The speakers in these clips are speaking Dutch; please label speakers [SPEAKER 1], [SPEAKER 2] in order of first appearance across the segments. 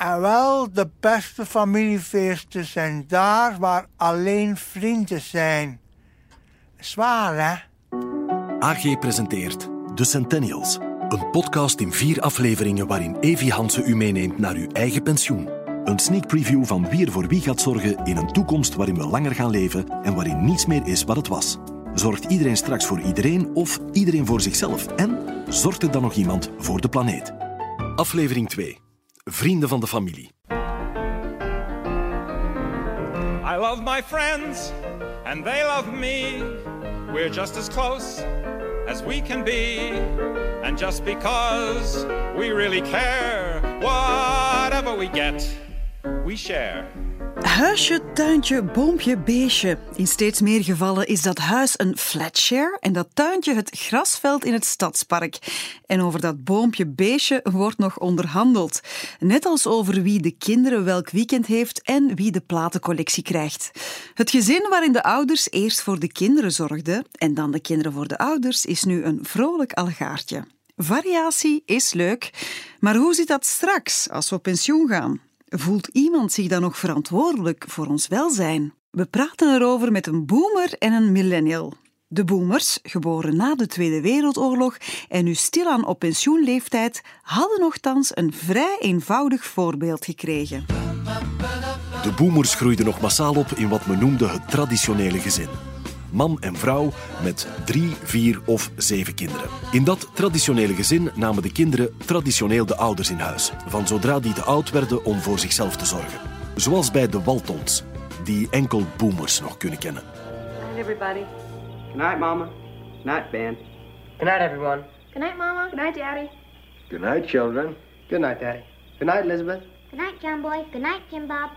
[SPEAKER 1] En wel, de beste familiefeesten zijn daar waar alleen vrienden zijn. Zwaar, hè?
[SPEAKER 2] AG presenteert De Centennials. Een podcast in vier afleveringen waarin Evi Hansen u meeneemt naar uw eigen pensioen. Een sneak preview van wie er voor wie gaat zorgen in een toekomst waarin we langer gaan leven en waarin niets meer is wat het was. Zorgt iedereen straks voor iedereen of iedereen voor zichzelf? En zorgt er dan nog iemand voor de planeet? Aflevering 2. Vrienden van de familie.
[SPEAKER 3] I love my friends, and they love me. We're just as close as we can be. And just because we really care, whatever we get, we share.
[SPEAKER 4] Huisje, tuintje, boompje, beestje. In steeds meer gevallen is dat huis een flatshare en dat tuintje het grasveld in het stadspark. En over dat boompje, beestje wordt nog onderhandeld. Net als over wie de kinderen welk weekend heeft en wie de platencollectie krijgt. Het gezin waarin de ouders eerst voor de kinderen zorgden en dan de kinderen voor de ouders is nu een vrolijk algaartje. Variatie is leuk, maar hoe zit dat straks als we op pensioen gaan? Voelt iemand zich dan nog verantwoordelijk voor ons welzijn? We praten erover met een boomer en een millennial. De boomers, geboren na de Tweede Wereldoorlog en nu stilaan op pensioenleeftijd, hadden nogthans een vrij eenvoudig voorbeeld gekregen.
[SPEAKER 2] De boomers groeiden nog massaal op in wat men noemde het traditionele gezin. Man en vrouw met drie, vier of zeven kinderen. In dat traditionele gezin namen de kinderen traditioneel de ouders in huis, van zodra die te oud werden om voor zichzelf te zorgen. Zoals bij de Waltons, die enkel boomers nog kunnen kennen.
[SPEAKER 5] Good night, everybody.
[SPEAKER 6] Good night, Mama. Good night, Ben.
[SPEAKER 7] Good night, everyone.
[SPEAKER 5] Good night, Mama. Good night, Daddy.
[SPEAKER 8] Good night, children.
[SPEAKER 6] Good night, Daddy. Good night, Elizabeth.
[SPEAKER 9] Good night, John Boy. Good night, Jim Bob.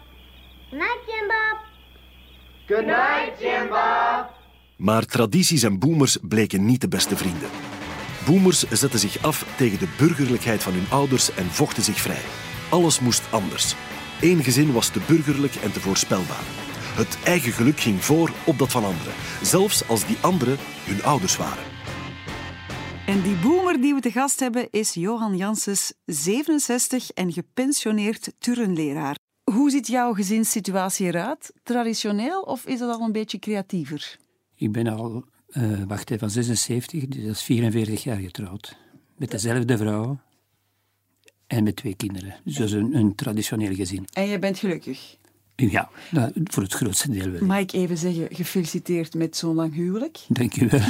[SPEAKER 9] Good night, Jim Bob.
[SPEAKER 6] Good night, Jim Bob.
[SPEAKER 2] Maar tradities en boomers bleken niet de beste vrienden. Boomers zetten zich af tegen de burgerlijkheid van hun ouders en vochten zich vrij. Alles moest anders. Eén gezin was te burgerlijk en te voorspelbaar. Het eigen geluk ging voor op dat van anderen, zelfs als die anderen hun ouders waren.
[SPEAKER 4] En die boomer die we te gast hebben is Johan Janssens, 67 en gepensioneerd turnleraar. Hoe ziet jouw gezinssituatie eruit? Traditioneel of is dat al een beetje creatiever?
[SPEAKER 7] Ik ben al, uh, wacht even, van 76, dus dat is 44 jaar getrouwd. Met dezelfde vrouw en met twee kinderen. Dus dat is een, een traditioneel gezin.
[SPEAKER 4] En je bent gelukkig?
[SPEAKER 7] Ja, nou, voor het grootste deel wel.
[SPEAKER 4] Mag ik even zeggen, gefeliciteerd met zo'n lang huwelijk?
[SPEAKER 7] Dank u wel.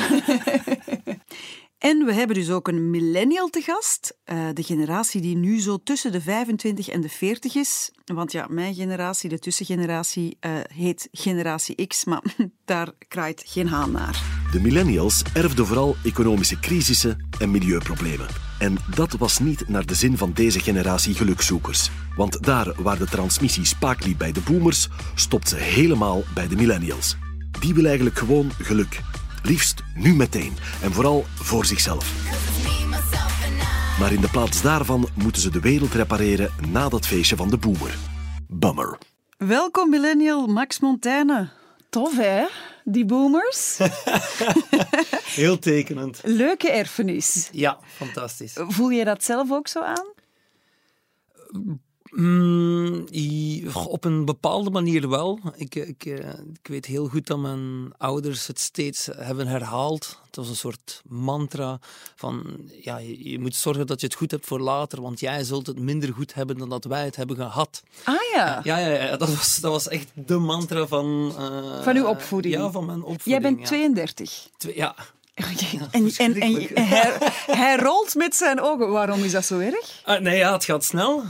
[SPEAKER 4] En we hebben dus ook een millennial te gast. Uh, de generatie die nu zo tussen de 25 en de 40 is. Want ja, mijn generatie, de tussengeneratie, uh, heet generatie X, maar daar kraait geen haan naar.
[SPEAKER 2] De millennials erfden vooral economische crisissen en milieuproblemen. En dat was niet naar de zin van deze generatie gelukzoekers. Want daar waar de transmissie spaak liep bij de boomers, stopt ze helemaal bij de millennials. Die willen eigenlijk gewoon geluk. Liefst nu meteen en vooral voor zichzelf. Maar in de plaats daarvan moeten ze de wereld repareren na dat feestje van de boomer. Bummer.
[SPEAKER 4] Welkom millennial Max Montaigne. Tof hè, die boomers?
[SPEAKER 10] Heel tekenend.
[SPEAKER 4] Leuke erfenis.
[SPEAKER 10] Ja, fantastisch.
[SPEAKER 4] Voel je dat zelf ook zo aan?
[SPEAKER 10] Mm, op een bepaalde manier wel. Ik, ik, ik weet heel goed dat mijn ouders het steeds hebben herhaald. Het was een soort mantra van ja, je, je, moet zorgen dat je het goed hebt voor later, want jij zult het minder goed hebben dan dat wij het hebben gehad.
[SPEAKER 4] Ah ja.
[SPEAKER 10] Ja, ja, ja dat, was, dat was echt de mantra van... Uh,
[SPEAKER 4] van uw opvoeding?
[SPEAKER 10] Ja, van mijn opvoeding.
[SPEAKER 4] Jij bent
[SPEAKER 10] ja.
[SPEAKER 4] 32?
[SPEAKER 10] Twee, ja.
[SPEAKER 4] En, en, en hij, hij, rolt met zijn ogen. Waarom is dat zo erg?
[SPEAKER 10] Uh, nee, ja, het gaat snel. Uh,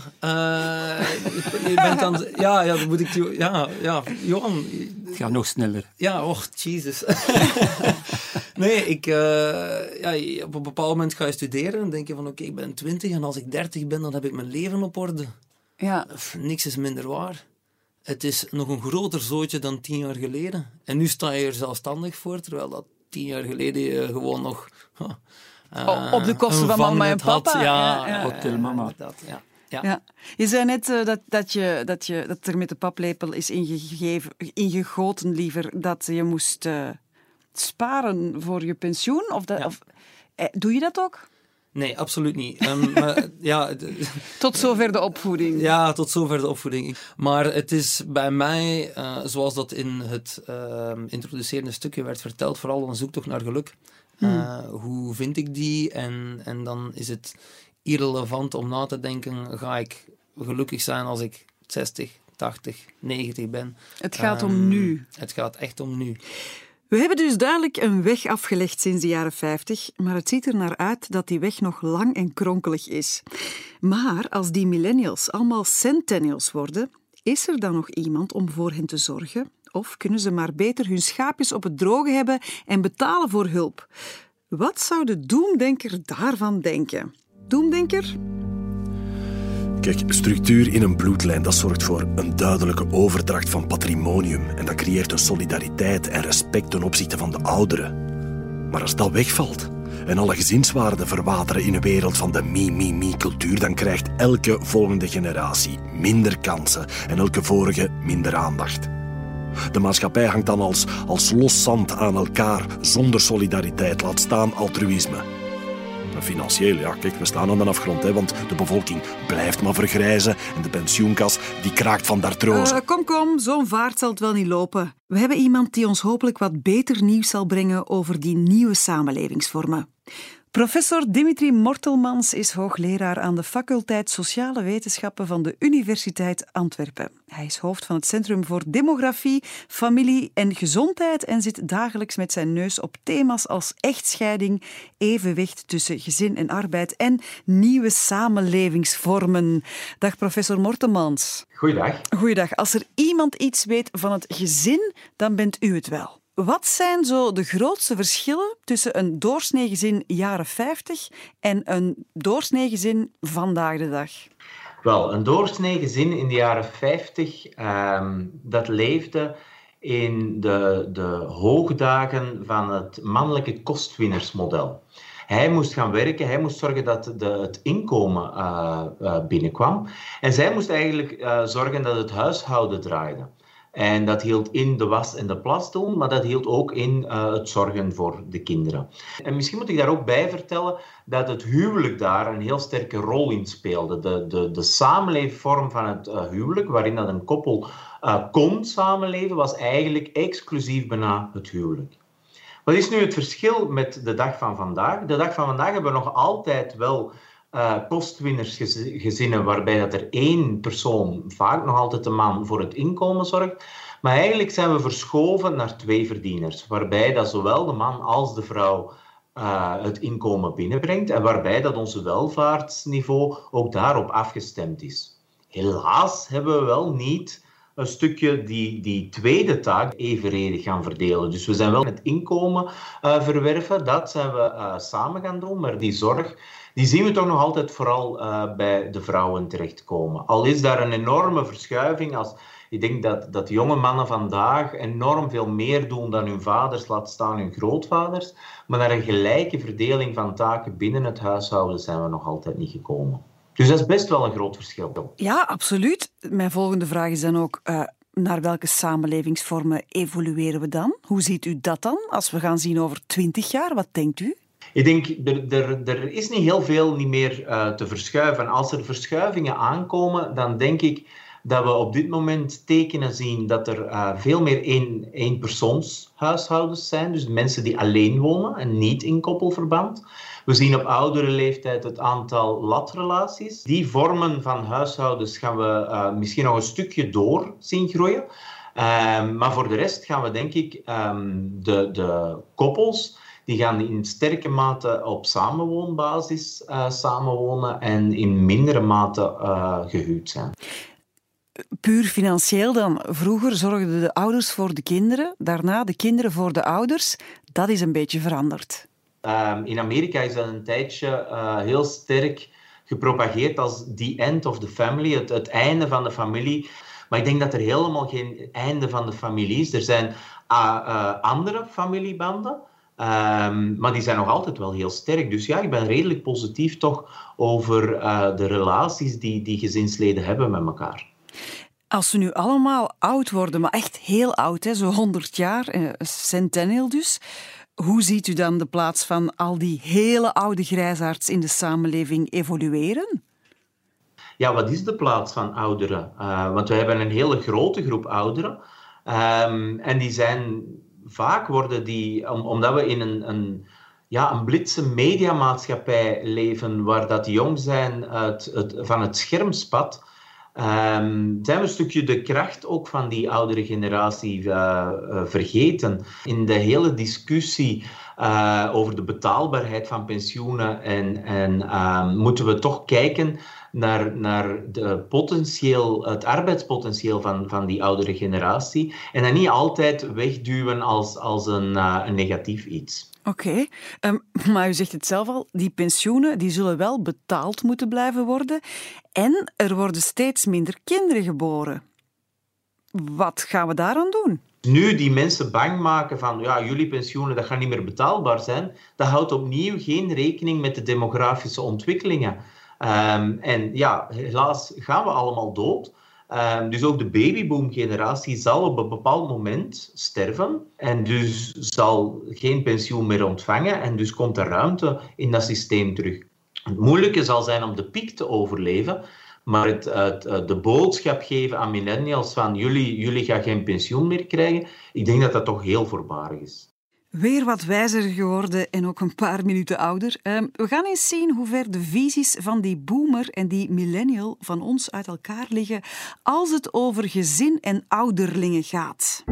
[SPEAKER 10] je bent dan... Ja, ja, dan moet ik... Ja, ja, Johan...
[SPEAKER 7] Het gaat nog sneller.
[SPEAKER 10] Ja, och, Jesus. nee, ik... Uh, ja, op een bepaald moment ga je studeren en denk je van... Oké, okay, ik ben 20 en als ik 30 ben, dan heb ik mijn leven op orde.
[SPEAKER 4] Ja.
[SPEAKER 10] Niks is minder waar. Het is nog een groter zootje dan tien jaar geleden. En nu sta je er zelfstandig voor, terwijl dat tien jaar geleden je gewoon nog...
[SPEAKER 4] Uh, op de kosten van mama en papa.
[SPEAKER 10] Had. Ja,
[SPEAKER 4] ja, ja,
[SPEAKER 7] hotel mama.
[SPEAKER 10] Dat, ja. Ja.
[SPEAKER 4] Ja. Je zei net uh, dat, dat, je, dat, je, dat er met de paplepel is ingegeven, ingegoten liever dat je moest uh, sparen voor je pensioen. Of dat,
[SPEAKER 10] Ja.
[SPEAKER 4] of, eh, doe je dat ook?
[SPEAKER 10] Nee, absoluut niet. Um, maar, ja,
[SPEAKER 4] tot zover de opvoeding.
[SPEAKER 10] Ja, tot zover de opvoeding. Maar het is bij mij, uh, zoals dat in het uh, introducerende stukje werd verteld, vooral een zoektocht naar geluk. Uh, Hoe vind ik die? En, en dan is het irrelevant om na te denken, ga ik gelukkig zijn als ik 60, 80, 90 ben?
[SPEAKER 4] Het gaat um, om nu.
[SPEAKER 10] Het gaat echt om nu.
[SPEAKER 4] We hebben dus duidelijk een weg afgelegd sinds de jaren 50, maar het ziet er naar uit dat die weg nog lang en kronkelig is. Maar als die millennials allemaal centennials worden, is er dan nog iemand om voor hen te zorgen? Of kunnen ze maar beter hun schaapjes op het droge hebben en betalen voor hulp? Wat zou de doemdenker daarvan denken? Doemdenker?
[SPEAKER 2] Kijk, structuur in een bloedlijn dat zorgt voor een duidelijke overdracht van patrimonium en dat creëert een solidariteit en respect ten opzichte van de ouderen. Maar als dat wegvalt en alle gezinswaarden verwateren in een wereld van de mi-mi-mi-cultuur, dan krijgt elke volgende generatie minder kansen en elke vorige minder aandacht. De maatschappij hangt dan als, als los zand aan elkaar zonder solidariteit, laat staan altruïsme financieel, ja, kijk, we staan aan de afgrond, hè, want de bevolking blijft maar vergrijzen en de pensioenkas die kraakt van dartrose.
[SPEAKER 4] Uh, kom, kom, zo'n vaart zal het wel niet lopen. We hebben iemand die ons hopelijk wat beter nieuws zal brengen over die nieuwe samenlevingsvormen. Professor Dimitri Mortelmans is hoogleraar aan de faculteit Sociale Wetenschappen van de Universiteit Antwerpen. Hij is hoofd van het Centrum voor Demografie, Familie en Gezondheid en zit dagelijks met zijn neus op thema's als echtscheiding, evenwicht tussen gezin en arbeid en nieuwe samenlevingsvormen. Dag professor Mortelmans.
[SPEAKER 11] Goeiedag.
[SPEAKER 4] Goeiedag. Als er iemand iets weet van het gezin, dan bent u het wel. Wat zijn zo de grootste verschillen tussen een doorsnee gezin jaren 50 en een doorsnee gezin vandaag de dag?
[SPEAKER 11] Wel, een doorsnee gezin in de jaren 50, um, dat leefde in de, de hoogdagen van het mannelijke kostwinnersmodel. Hij moest gaan werken, hij moest zorgen dat de, het inkomen uh, uh, binnenkwam. En zij moest eigenlijk uh, zorgen dat het huishouden draaide. En dat hield in de was en de plas doen, maar dat hield ook in uh, het zorgen voor de kinderen. En misschien moet ik daar ook bij vertellen dat het huwelijk daar een heel sterke rol in speelde. De, de, de samenleefvorm van het uh, huwelijk, waarin dat een koppel uh, kon samenleven, was eigenlijk exclusief bijna het huwelijk. Wat is nu het verschil met de dag van vandaag? De dag van vandaag hebben we nog altijd wel uh, kostwinnersgezinnen waarbij dat er één persoon, vaak nog altijd de man, voor het inkomen zorgt. Maar eigenlijk zijn we verschoven naar twee verdieners, waarbij dat zowel de man als de vrouw uh, het inkomen binnenbrengt en waarbij dat onze welvaartsniveau ook daarop afgestemd is. Helaas hebben we wel niet een stukje die, die tweede taak evenredig gaan verdelen. Dus we zijn wel met inkomen uh, verwerven, dat zijn we samen gaan doen, maar die zorg die zien we toch nog altijd vooral uh, bij de vrouwen terechtkomen. Al is daar een enorme verschuiving als... Ik denk dat, dat jonge mannen vandaag enorm veel meer doen dan hun vaders, laat staan hun grootvaders. Maar naar een gelijke verdeling van taken binnen het huishouden zijn we nog altijd niet gekomen. Dus dat is best wel een groot verschil.
[SPEAKER 4] Ja, absoluut. Mijn volgende vraag is dan ook... Uh, naar welke samenlevingsvormen evolueren we dan? Hoe ziet u dat dan als we gaan zien over twintig jaar? Wat denkt u?
[SPEAKER 11] Ik denk, er, er, is niet heel veel niet meer uh, te verschuiven. Als er verschuivingen aankomen, dan denk ik dat we op dit moment tekenen zien dat er uh, veel meer één, eenpersoonshuishoudens zijn. Dus mensen die alleen wonen en niet in koppelverband. We zien op oudere leeftijd het aantal latrelaties. Die vormen van huishoudens gaan we uh, misschien nog een stukje door zien groeien. Um, maar voor de rest gaan we denk ik um, de, de koppels die gaan in sterke mate op samenwoonbasis uh, samenwonen en in mindere mate uh, gehuwd zijn.
[SPEAKER 4] Puur financieel dan. Vroeger zorgden de ouders voor de kinderen, daarna de kinderen voor de ouders. Dat is een beetje veranderd.
[SPEAKER 11] Um, in Amerika is dat een tijdje uh, heel sterk gepropageerd als the end of the family, het, het einde van de familie. Maar ik denk dat er helemaal geen einde van de familie is. Er zijn andere familiebanden. Um, maar die zijn nog altijd wel heel sterk. Dus ja, ik ben redelijk positief toch over uh, de relaties die die gezinsleden hebben met elkaar.
[SPEAKER 4] Als ze nu allemaal oud worden, maar echt heel oud, hè, zo 100 jaar, uh, centennial dus, Hoe ziet u dan de plaats van al die hele oude grijsaards in de samenleving evolueren?
[SPEAKER 11] Ja, wat is de plaats van ouderen? Uh, want we hebben een hele grote groep ouderen. Um, en die zijn vaak worden die, om, omdat we in een, een, ja, een blitse mediamaatschappij leven, waar dat jong zijn uit het, van het schermspad, Um, zijn we een stukje de kracht ook van die oudere generatie uh, uh, vergeten. In de hele discussie uh, over de betaalbaarheid van pensioenen en, en um, moeten we toch kijken naar, naar de potentieel, het arbeidspotentieel van, van die oudere generatie en dat niet altijd wegduwen als, als een, een negatief iets.
[SPEAKER 4] Oké, okay. um, maar u zegt het zelf al, die pensioenen die zullen wel betaald moeten blijven worden en er worden steeds minder kinderen geboren. Wat gaan we daaraan doen?
[SPEAKER 11] Nu die mensen bang maken van ja, jullie pensioenen dat gaat niet meer betaalbaar zijn, dat houdt opnieuw geen rekening met de demografische ontwikkelingen. Um, en ja, helaas gaan we allemaal dood. Um, dus ook de babyboom-generatie zal op een bepaald moment sterven en dus zal geen pensioen meer ontvangen en dus komt er ruimte in dat systeem terug. Het moeilijke zal zijn om de piek te overleven, maar het, het, de boodschap geven aan millennials van jullie, jullie gaan geen pensioen meer krijgen, ik denk dat dat toch heel voorbarig is.
[SPEAKER 4] Weer wat wijzer geworden en ook een paar minuten ouder. Um, we gaan eens zien hoe ver de visies van die boomer en die millennial van ons uit elkaar liggen als het over gezin en ouderlingen gaat.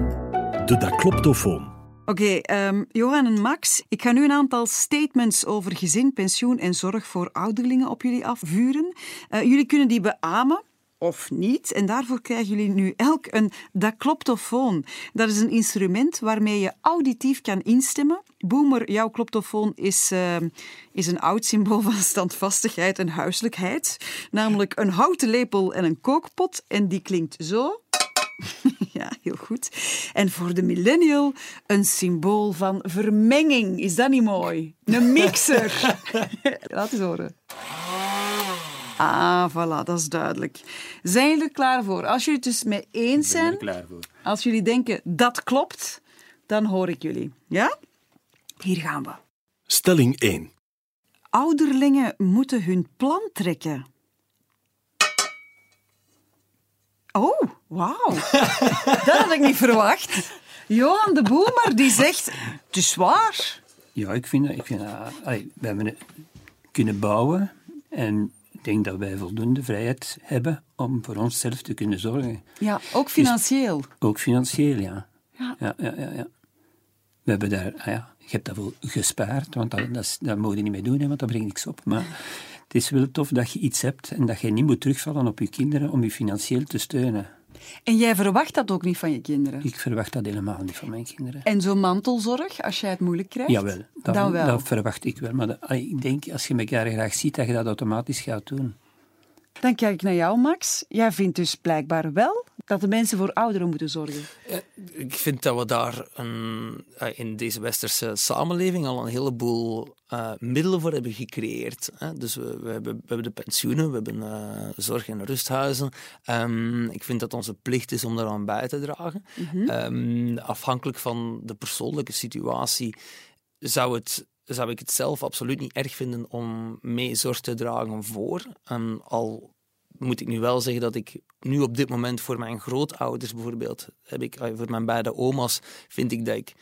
[SPEAKER 2] De Dakloptofoon.
[SPEAKER 4] Oké, okay, um, Johan en Max, ik ga nu een aantal statements over gezin, pensioen en zorg voor ouderlingen op jullie afvuren. Uh, jullie kunnen die beamen of niet. En daarvoor krijgen jullie nu elk een dakloptofoon. Dat is een instrument waarmee je auditief kan instemmen. Boomer, jouw kloptofoon is, uh, is een oud symbool van standvastigheid en huiselijkheid. Namelijk een houten lepel en een kookpot. En die klinkt zo. ja, heel goed. En voor de millennial een symbool van vermenging. Is dat niet mooi? Een mixer. Laat eens horen. Ah, voilà, dat is duidelijk. Zijn jullie er klaar voor? Als jullie het dus mee eens zijn, als jullie denken dat klopt, dan hoor ik jullie. Ja? Hier gaan we.
[SPEAKER 2] Stelling 1.
[SPEAKER 4] Ouderlingen moeten hun plan trekken. Oh, wauw. dat had ik niet verwacht. Johan de Boemer die zegt, het is waar.
[SPEAKER 7] Ja, ik vind, ik vind uh, we hebben kunnen bouwen en ik denk dat wij voldoende vrijheid hebben om voor onszelf te kunnen zorgen.
[SPEAKER 4] Ja, ook financieel.
[SPEAKER 7] Dus, ook financieel, ja. Ja. Ja, ja, ja, We hebben daar, ah ja, je hebt dat wel gespaard, want dat, dat, dat moet je niet meer doen, hè, want dat brengt niks op. Maar het is wel tof dat je iets hebt en dat je niet moet terugvallen op je kinderen om je financieel te steunen.
[SPEAKER 4] En jij verwacht dat ook niet van je kinderen?
[SPEAKER 7] Ik verwacht dat helemaal niet van mijn kinderen.
[SPEAKER 4] En zo'n mantelzorg, als jij het moeilijk krijgt?
[SPEAKER 7] Jawel, dat,
[SPEAKER 4] dan wel.
[SPEAKER 7] dat verwacht ik wel. Maar dat, ik denk, als je elkaar graag ziet, dat je dat automatisch gaat doen.
[SPEAKER 4] Dan kijk ik naar jou, Max. Jij vindt dus blijkbaar wel dat de mensen voor ouderen moeten zorgen.
[SPEAKER 10] ik vind dat we daar een, eh, in deze westerse samenleving al een heleboel uh, middelen voor hebben gecreëerd. Hè. Dus we, we, hebben, we, hebben, de pensioenen, we hebben uh, zorg- en rusthuizen. Um, ik vind dat onze plicht is om daaraan bij te dragen. Mm -hmm. um, afhankelijk van de persoonlijke situatie zou het zou ik het zelf absoluut niet erg vinden om mee zorg te dragen voor. Um, al moet ik nu wel zeggen dat ik nu op dit moment voor mijn grootouders bijvoorbeeld, heb ik, voor mijn beide oma's, vind ik dat ik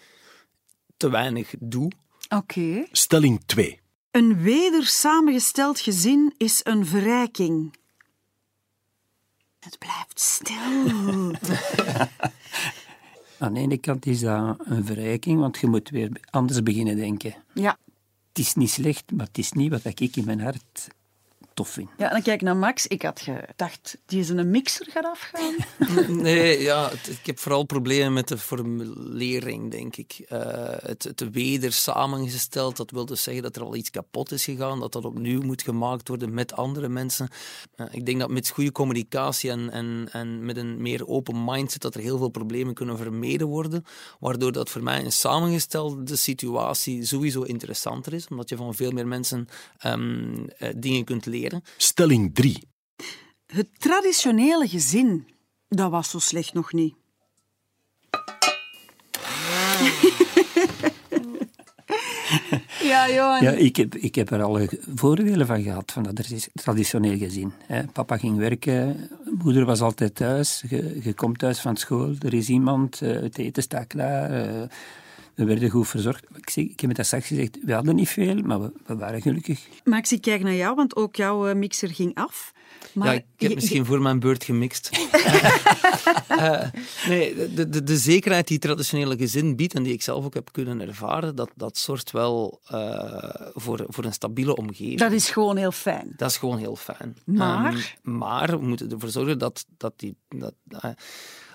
[SPEAKER 10] te weinig doe.
[SPEAKER 4] Oké. Okay.
[SPEAKER 2] Stelling 2.
[SPEAKER 4] Een weder samengesteld gezin is een verrijking. Het blijft stil.
[SPEAKER 7] Aan de ene kant is dat een verrijking, want je moet weer anders beginnen denken.
[SPEAKER 4] Ja.
[SPEAKER 7] Het is niet slecht, maar het is niet wat ik in mijn hart tof vind.
[SPEAKER 4] Ja, en dan kijk ik naar Max. Ik had gedacht, die is een mixer gaat afgaan.
[SPEAKER 10] nee, ja, ik heb vooral problemen met de formulering, denk ik. Uh, het, het weder samengesteld, dat wil dus zeggen dat er al iets kapot is gegaan, dat dat opnieuw moet gemaakt worden met andere mensen. Uh, ik denk dat met goede communicatie en, en, en met een meer open mindset dat er heel veel problemen kunnen vermeden worden, waardoor dat voor mij een samengestelde situatie sowieso interessanter is, omdat je van veel meer mensen um, uh, dingen kunt leren.
[SPEAKER 2] Stelling 3.
[SPEAKER 4] Het traditionele gezin, dat was zo slecht nog niet. Ja, Johan.
[SPEAKER 7] Ja, ik heb, ik heb er alle voordelen van gehad, van dat traditioneel gezin. Hè. Papa ging werken, moeder was altijd thuis. Je, je komt thuis van school, er is iemand, uh, het eten staat klaar. We werden goed verzorgd. Ik, zeg, ik heb het dat straks gezegd, we hadden niet veel, maar we, we waren gelukkig.
[SPEAKER 4] Max, ik kijk naar jou, want ook jouw mixer ging af. Maar
[SPEAKER 10] ja, ik heb misschien voor mijn beurt gemixt. uh, nee, de, de, de, zekerheid die traditionele gezin biedt en die ik zelf ook heb kunnen ervaren, dat, dat zorgt wel uh, voor, voor een stabiele omgeving.
[SPEAKER 4] Dat is gewoon heel fijn.
[SPEAKER 10] Dat is gewoon heel fijn.
[SPEAKER 4] Maar?
[SPEAKER 10] Um, maar we moeten ervoor zorgen dat, dat die... Dat, uh,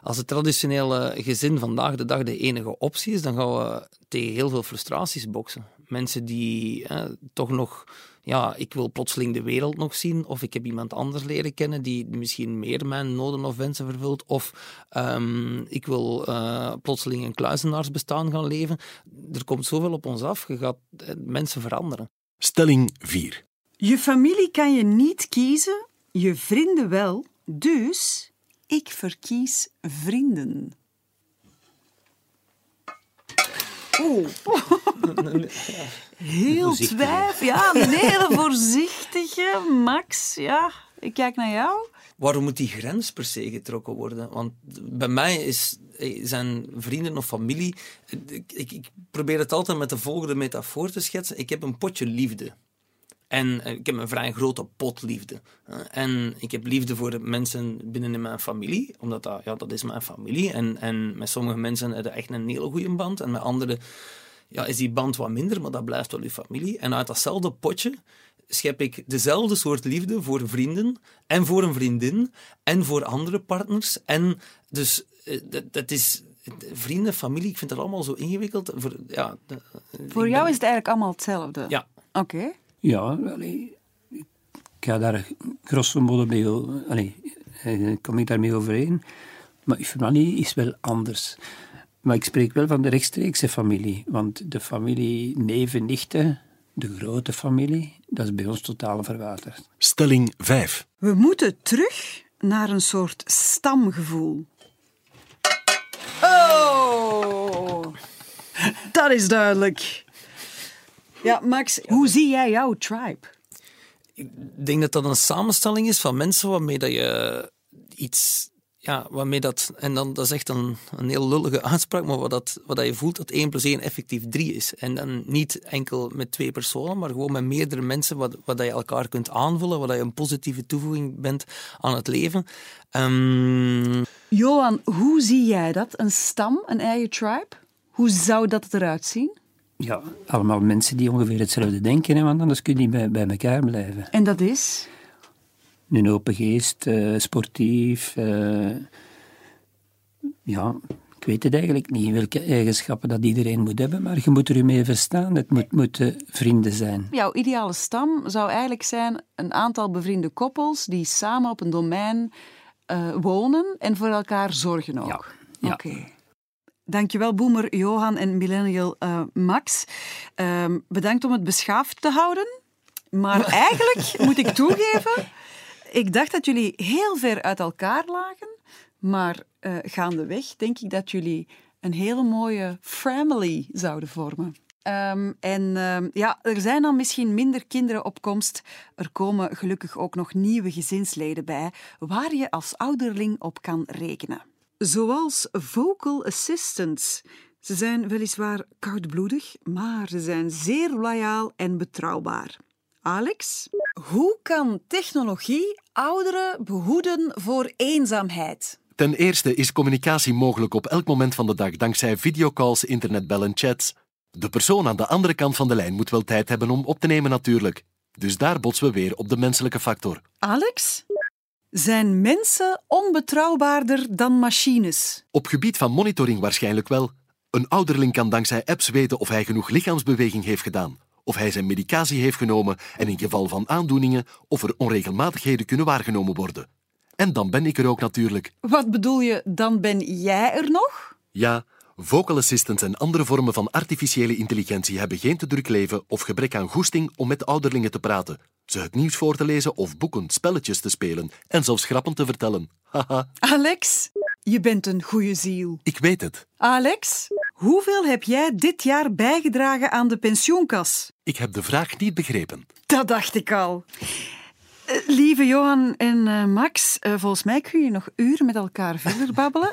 [SPEAKER 10] als het traditionele gezin vandaag de dag de enige optie is, dan gaan we tegen heel veel frustraties boksen. Mensen die toch nog ja, ik wil plotseling de wereld nog zien, of ik heb iemand anders leren kennen die misschien meer mijn noden of wensen vervult, of um, ik wil uh, plotseling een kluizenaarsbestaan gaan leven. Er komt zoveel op ons af, je gaat uh, mensen veranderen.
[SPEAKER 2] Stelling 4.
[SPEAKER 4] Je familie kan je niet kiezen, je vrienden wel, dus ik verkies vrienden. Oeh. Heel twijf, ja, een hele voorzichtige Max. Ja, ik kijk naar jou.
[SPEAKER 10] Waarom moet die grens per se getrokken worden? Want bij mij is, zijn vrienden of familie. Ik, ik, ik probeer het altijd met de volgende metafoor te schetsen. Ik heb een potje liefde. En ik heb een vrij grote pot liefde. En ik heb liefde voor de mensen binnen in mijn familie, omdat dat, ja, dat is mijn familie. En, en met sommige mensen heb je echt een hele goede band. En met anderen ja, is die band wat minder, maar dat blijft wel je familie. En uit datzelfde potje schep ik dezelfde soort liefde voor vrienden en voor een vriendin en voor andere partners. En dus eh, dat, dat is vrienden, familie, ik vind dat allemaal zo ingewikkeld. Voor, ja,
[SPEAKER 4] voor jou is het eigenlijk allemaal hetzelfde?
[SPEAKER 10] Ja.
[SPEAKER 4] Oké. Okay.
[SPEAKER 7] Ja, allee, ik ga daar grosso modo mee, allee, kom ik daarmee overeen. Maar je familie is wel anders. Maar ik spreek wel van de rechtstreekse familie. Want de familie neven, nichten, de grote familie, dat is bij ons totaal verwaterd.
[SPEAKER 2] Stelling 5.
[SPEAKER 4] We moeten terug naar een soort stamgevoel. Oh, dat is duidelijk. Ja, Max, hoe zie jij jouw tribe?
[SPEAKER 10] Ik denk dat dat een samenstelling is van mensen waarmee dat je iets ja, waarmee dat, en dan, dat is echt een, een heel lullige uitspraak, maar wat, dat, wat dat je voelt dat 1 plus 1 effectief 3 is. En dan niet enkel met twee personen, maar gewoon met meerdere mensen, wat, wat dat je elkaar kunt aanvullen, wat dat je een positieve toevoeging bent aan het leven. Um...
[SPEAKER 4] Johan, hoe zie jij dat? Een stam, een eigen tribe? Hoe zou dat eruit zien?
[SPEAKER 7] Ja, allemaal mensen die ongeveer hetzelfde denken, hè, want anders kun je niet bij, bij elkaar blijven.
[SPEAKER 4] En dat is?
[SPEAKER 7] een open geest, uh, sportief. Uh, ja, ik weet het eigenlijk niet welke eigenschappen dat iedereen moet hebben, maar je moet er mee verstaan. Het moet, moeten vrienden zijn.
[SPEAKER 4] Jouw ideale stam zou eigenlijk zijn een aantal bevriende koppels die samen op een domein uh, wonen en voor elkaar zorgen ook.
[SPEAKER 7] Ja. ja.
[SPEAKER 4] Oké. Okay. Dankjewel, Boomer, Johan en Millennial uh, Max. Uh, bedankt om het beschaafd te houden. Maar eigenlijk moet ik toegeven ik dacht dat jullie heel ver uit elkaar lagen, maar uh, gaandeweg denk ik dat jullie een hele mooie family zouden vormen. Um, en um, ja, er zijn dan misschien minder kinderen op komst. Er komen gelukkig ook nog nieuwe gezinsleden bij, waar je als ouderling op kan rekenen. Zoals vocal assistants. Ze zijn weliswaar koudbloedig, maar ze zijn zeer loyaal en betrouwbaar. Alex, hoe kan technologie ouderen behoeden voor eenzaamheid?
[SPEAKER 2] Ten eerste is communicatie mogelijk op elk moment van de dag dankzij videocalls, internetbellen, chats. De persoon aan de andere kant van de lijn moet wel tijd hebben om op te nemen natuurlijk. Dus daar botsen we weer op de menselijke factor.
[SPEAKER 4] Alex? Zijn mensen onbetrouwbaarder dan machines?
[SPEAKER 2] Op gebied van monitoring waarschijnlijk wel. Een ouderling kan dankzij apps weten of hij genoeg lichaamsbeweging heeft gedaan of hij zijn medicatie heeft genomen en in geval van aandoeningen of er onregelmatigheden kunnen waargenomen worden. En dan ben ik er ook natuurlijk.
[SPEAKER 4] Wat bedoel je, dan ben jij er nog?
[SPEAKER 2] Ja, vocal assistants en andere vormen van artificiële intelligentie hebben geen te druk leven of gebrek aan goesting om met ouderlingen te praten, ze het nieuws voor te lezen of boeken, spelletjes te spelen en zelfs grappen te vertellen. Haha.
[SPEAKER 4] Alex, je bent een goede ziel.
[SPEAKER 2] Ik weet het.
[SPEAKER 4] Alex, Hoeveel heb jij dit jaar bijgedragen aan de pensioenkas?
[SPEAKER 2] Ik heb de vraag niet begrepen.
[SPEAKER 4] Dat dacht ik al. Eh, lieve Johan en uh, Max, volgens mij kun je nog uren met elkaar verder babbelen.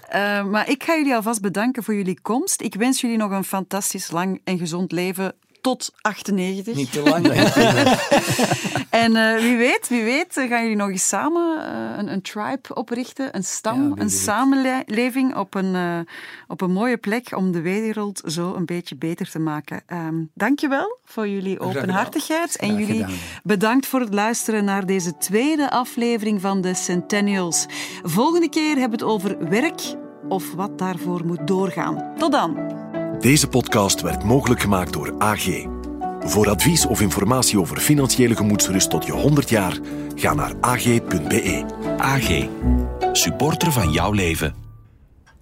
[SPEAKER 4] maar ik ga jullie alvast bedanken voor jullie komst. Ik wens jullie nog een fantastisch lang en gezond leven tot 98.
[SPEAKER 10] Niet te lang.
[SPEAKER 4] en uh, wie weet, wie weet, gaan jullie nog eens samen uh, een, een, tribe oprichten, een stam, ja, een samenleving op een, op een mooie plek om de wereld zo een beetje beter te maken. Um, dankjewel voor jullie openhartigheid en jullie bedankt voor het luisteren naar deze tweede aflevering van de Centennials. Volgende keer hebben we het over werk of wat daarvoor moet doorgaan. Tot dan!
[SPEAKER 2] Deze podcast werd mogelijk gemaakt door AG. Voor advies of informatie over financiële gemoedsrust tot je 100 jaar, ga naar ag.be. AG. Supporter van jouw leven.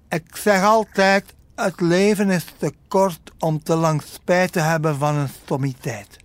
[SPEAKER 1] Ik zeg altijd, het leven is te kort om te lang spijt te hebben van een stommiteit.